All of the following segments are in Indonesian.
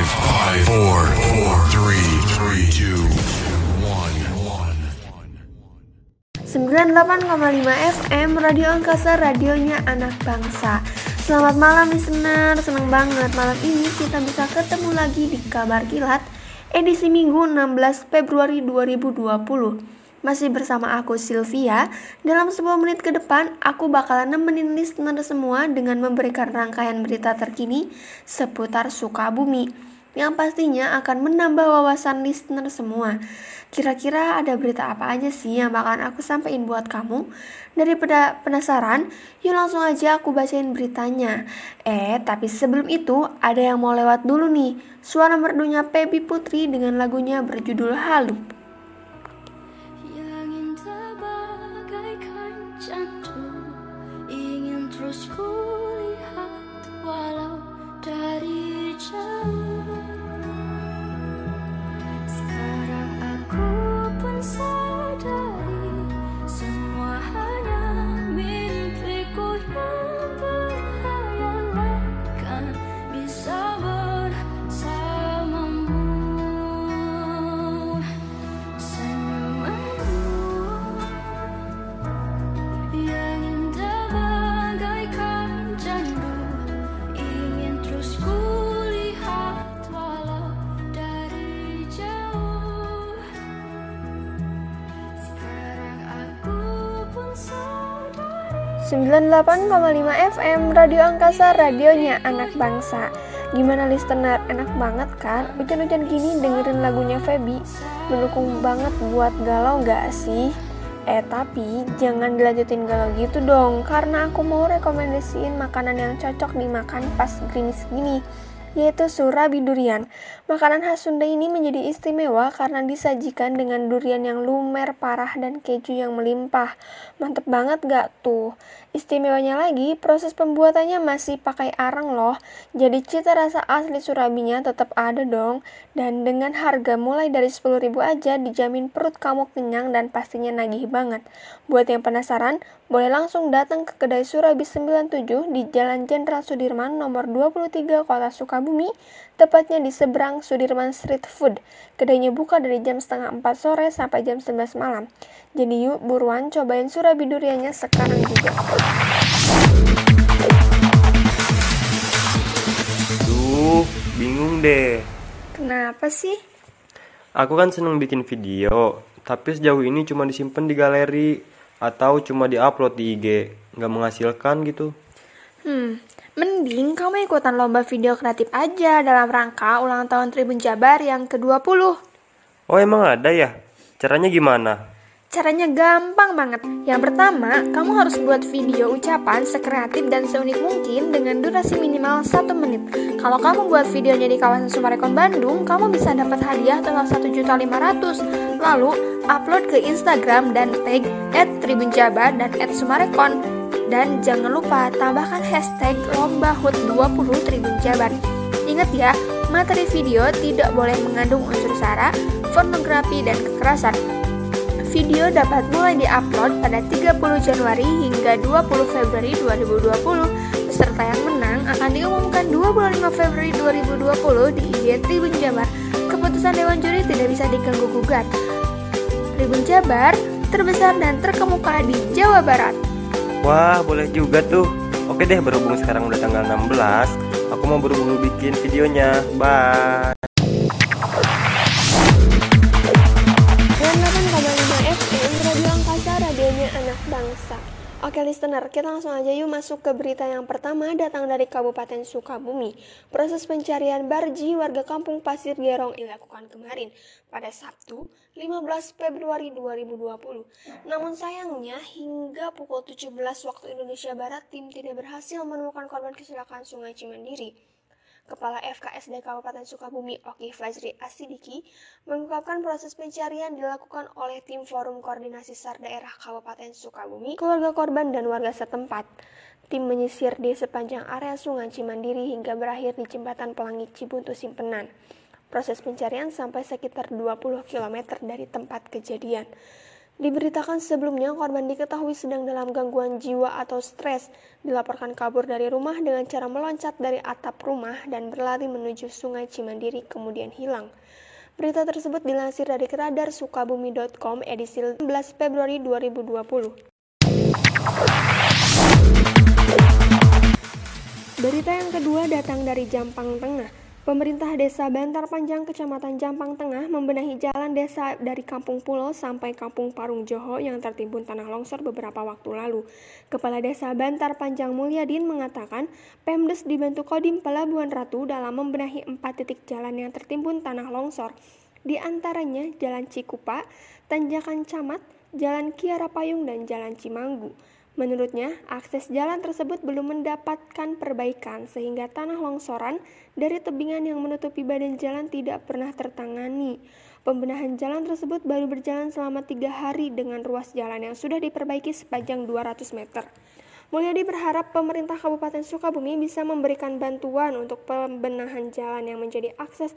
Five, five, four, four, three, three, two, one, one. 98,5 FM Radio Angkasa radionya anak bangsa Selamat malam listener Seneng banget malam ini kita bisa ketemu lagi di Kabar Kilat Edisi Minggu 16 Februari 2020 masih bersama aku Sylvia. Dalam 10 menit ke depan, aku bakalan nemenin listener semua dengan memberikan rangkaian berita terkini seputar Sukabumi yang pastinya akan menambah wawasan listener semua. Kira-kira ada berita apa aja sih yang bakalan aku sampaikan buat kamu? Daripada penasaran, yuk langsung aja aku bacain beritanya. Eh, tapi sebelum itu ada yang mau lewat dulu nih. Suara merdunya Pebi Putri dengan lagunya berjudul Halu. school. 98,5 FM Radio Angkasa radionya anak bangsa Gimana listener? Enak banget kan? Hujan-hujan gini dengerin lagunya Feby Mendukung banget buat galau gak sih? Eh tapi jangan dilanjutin galau gitu dong Karena aku mau rekomendasiin makanan yang cocok dimakan pas gerimis gini yaitu surabi durian. Makanan khas Sunda ini menjadi istimewa karena disajikan dengan durian yang lumer parah dan keju yang melimpah. Mantep banget gak tuh? Istimewanya lagi, proses pembuatannya masih pakai arang loh. Jadi cita rasa asli surabinya tetap ada dong. Dan dengan harga mulai dari 10.000 aja dijamin perut kamu kenyang dan pastinya nagih banget. Buat yang penasaran, boleh langsung datang ke kedai Surabi 97 di Jalan Jenderal Sudirman nomor 23 Kota Sukabumi, tepatnya di seberang Sudirman Street Food. Kedainya buka dari jam setengah 4 sore sampai jam 11 malam. Jadi yuk buruan cobain Surabi duriannya sekarang juga. Duh, bingung deh. Kenapa sih? Aku kan seneng bikin video, tapi sejauh ini cuma disimpan di galeri atau cuma diupload di IG, nggak menghasilkan gitu. Hmm, mending kamu ikutan lomba video kreatif aja dalam rangka ulang tahun Tribun Jabar yang ke-20. Oh emang ada ya? Caranya gimana? Caranya gampang banget. Yang pertama, kamu harus buat video ucapan sekreatif dan seunik mungkin dengan durasi minimal 1 menit. Kalau kamu buat videonya di kawasan Sumarekon Bandung, kamu bisa dapat hadiah total 1.500. Lalu, upload ke Instagram dan tag @tribunjabar dan @sumarekon. Dan jangan lupa tambahkan hashtag lomba HUT 20 Tribun Jabar. Ingat ya, materi video tidak boleh mengandung unsur sara, pornografi, dan kekerasan. Video dapat mulai diupload pada 30 Januari hingga 20 Februari 2020. Peserta yang menang akan diumumkan 25 Februari 2020 di IG Tribun Jabar. Keputusan Dewan Juri tidak bisa diganggu gugat. Tribun Jabar terbesar dan terkemuka di Jawa Barat. Wah, boleh juga tuh. Oke deh, berhubung sekarang udah tanggal 16, aku mau buru-buru bikin videonya. Bye. Bangsa Oke listener, kita langsung aja yuk masuk ke berita yang pertama datang dari Kabupaten Sukabumi. Proses pencarian Barji warga kampung Pasir Gerong dilakukan kemarin pada Sabtu 15 Februari 2020. Namun sayangnya hingga pukul 17 waktu Indonesia Barat tim tidak berhasil menemukan korban kecelakaan Sungai Cimandiri. Kepala FKSD Kabupaten Sukabumi Oki Fajri Asidiki mengungkapkan proses pencarian dilakukan oleh tim Forum Koordinasi SAR Daerah Kabupaten Sukabumi, keluarga korban dan warga setempat. Tim menyisir di sepanjang area Sungai Cimandiri hingga berakhir di Jembatan Pelangi Cibuntu Simpenan. Proses pencarian sampai sekitar 20 km dari tempat kejadian. Diberitakan sebelumnya, korban diketahui sedang dalam gangguan jiwa atau stres. Dilaporkan kabur dari rumah dengan cara meloncat dari atap rumah dan berlari menuju sungai Cimandiri kemudian hilang. Berita tersebut dilansir dari keradar sukabumi.com edisi 11 Februari 2020. Berita yang kedua datang dari Jampang Tengah. Pemerintah Desa Bantar Panjang, Kecamatan Jampang Tengah, membenahi jalan desa dari Kampung Pulau sampai Kampung Parung Joho yang tertimbun tanah longsor beberapa waktu lalu. Kepala Desa Bantar Panjang Mulyadin mengatakan, Pemdes dibantu Kodim Pelabuhan Ratu dalam membenahi empat titik jalan yang tertimbun tanah longsor. Di antaranya Jalan Cikupa, Tanjakan Camat, Jalan Kiara Payung, dan Jalan Cimanggu. Menurutnya, akses jalan tersebut belum mendapatkan perbaikan sehingga tanah longsoran dari tebingan yang menutupi badan jalan tidak pernah tertangani. Pembenahan jalan tersebut baru berjalan selama tiga hari dengan ruas jalan yang sudah diperbaiki sepanjang 200 meter. Mulyadi berharap pemerintah Kabupaten Sukabumi bisa memberikan bantuan untuk pembenahan jalan yang menjadi akses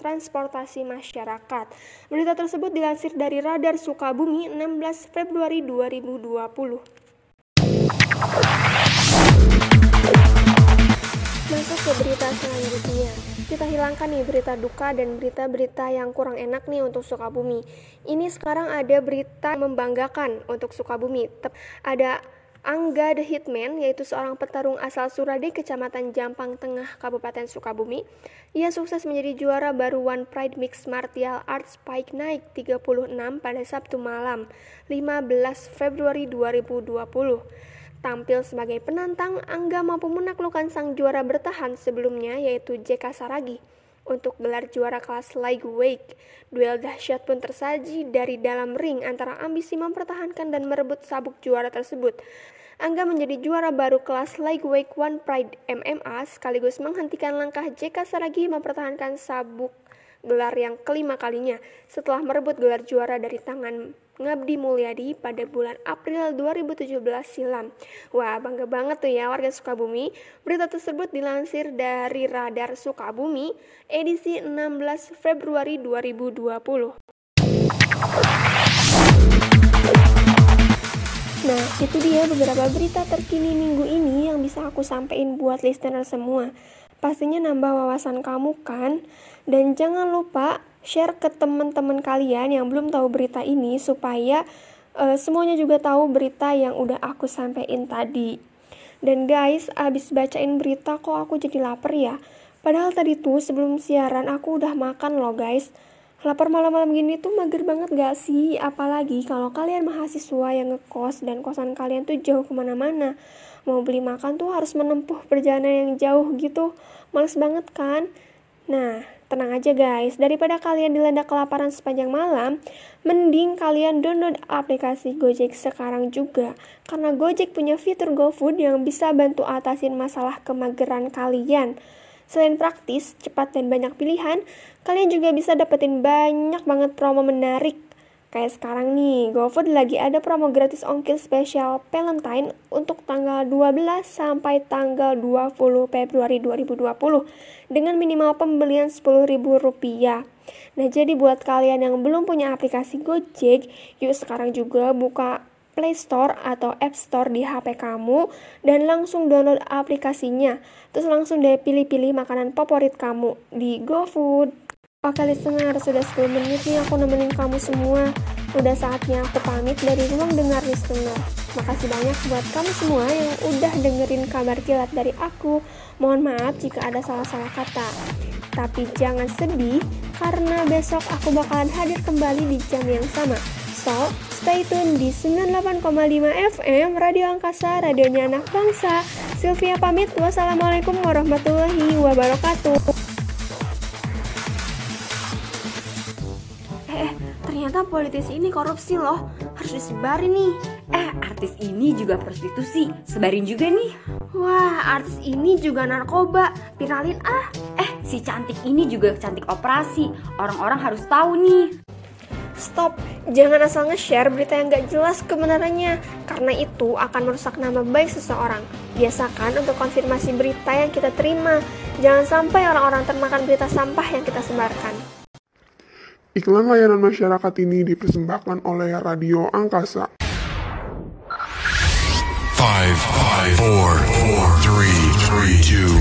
transportasi masyarakat. Berita tersebut dilansir dari Radar Sukabumi 16 Februari 2020. Masuk ke berita selanjutnya. Kita hilangkan nih berita duka dan berita-berita yang kurang enak nih untuk Sukabumi. Ini sekarang ada berita membanggakan untuk Sukabumi. Ada Angga the Hitman, yaitu seorang petarung asal Surade, Kecamatan Jampang Tengah, Kabupaten Sukabumi. Ia sukses menjadi juara baru One Pride Mixed Martial Arts Spike Night 36 pada Sabtu malam, 15 Februari 2020. Tampil sebagai penantang, Angga mampu menaklukkan sang juara bertahan sebelumnya yaitu JK Saragi. Untuk gelar juara kelas lightweight, duel dahsyat pun tersaji dari dalam ring antara ambisi mempertahankan dan merebut sabuk juara tersebut. Angga menjadi juara baru kelas lightweight One Pride MMA sekaligus menghentikan langkah JK Saragi mempertahankan sabuk gelar yang kelima kalinya setelah merebut gelar juara dari tangan Ngabdi Mulyadi pada bulan April 2017 silam. Wah, bangga banget tuh ya warga Sukabumi. Berita tersebut dilansir dari Radar Sukabumi edisi 16 Februari 2020. Nah, itu dia beberapa berita terkini minggu ini yang bisa aku sampaikan buat listener semua. Pastinya nambah wawasan kamu kan? Dan jangan lupa share ke teman-teman kalian yang belum tahu berita ini supaya uh, semuanya juga tahu berita yang udah aku sampaikan tadi. Dan guys, abis bacain berita kok aku jadi lapar ya. Padahal tadi tuh sebelum siaran aku udah makan loh guys. Lapar malam-malam gini tuh mager banget gak sih? Apalagi kalau kalian mahasiswa yang ngekos dan kosan kalian tuh jauh ke mana-mana. Mau beli makan tuh harus menempuh perjalanan yang jauh gitu. Males banget kan? Nah, tenang aja guys, daripada kalian dilanda kelaparan sepanjang malam, mending kalian download aplikasi Gojek sekarang juga. Karena Gojek punya fitur GoFood yang bisa bantu atasin masalah kemageran kalian. Selain praktis, cepat dan banyak pilihan, kalian juga bisa dapetin banyak banget promo menarik Kayak sekarang nih, GoFood lagi ada promo gratis ongkir spesial Valentine untuk tanggal 12 sampai tanggal 20 Februari 2020 dengan minimal pembelian Rp10.000. Nah, jadi buat kalian yang belum punya aplikasi Gojek, yuk sekarang juga buka Play Store atau App Store di HP kamu dan langsung download aplikasinya. Terus langsung deh pilih-pilih makanan favorit kamu di GoFood. Oke listener, sudah 10 menit nih aku nemenin kamu semua. Udah saatnya aku pamit dari ruang dengar listener. Makasih banyak buat kamu semua yang udah dengerin kabar kilat dari aku. Mohon maaf jika ada salah-salah kata. Tapi jangan sedih, karena besok aku bakalan hadir kembali di jam yang sama. So, stay tune di 98,5 FM Radio Angkasa, radionya anak bangsa. Sylvia pamit, wassalamualaikum warahmatullahi wabarakatuh. ternyata politisi ini korupsi loh. Harus disebarin nih. Eh artis ini juga prostitusi. Sebarin juga nih. Wah artis ini juga narkoba. Viralin ah. Eh si cantik ini juga cantik operasi. Orang-orang harus tahu nih Stop, jangan asal nge-share berita yang gak jelas kebenarannya, karena itu akan merusak nama baik seseorang. Biasakan untuk konfirmasi berita yang kita terima, jangan sampai orang-orang termakan berita sampah yang kita sebarkan. Iklan layanan masyarakat ini dipersembahkan oleh Radio Angkasa. Five, five, four, four, three, three, two,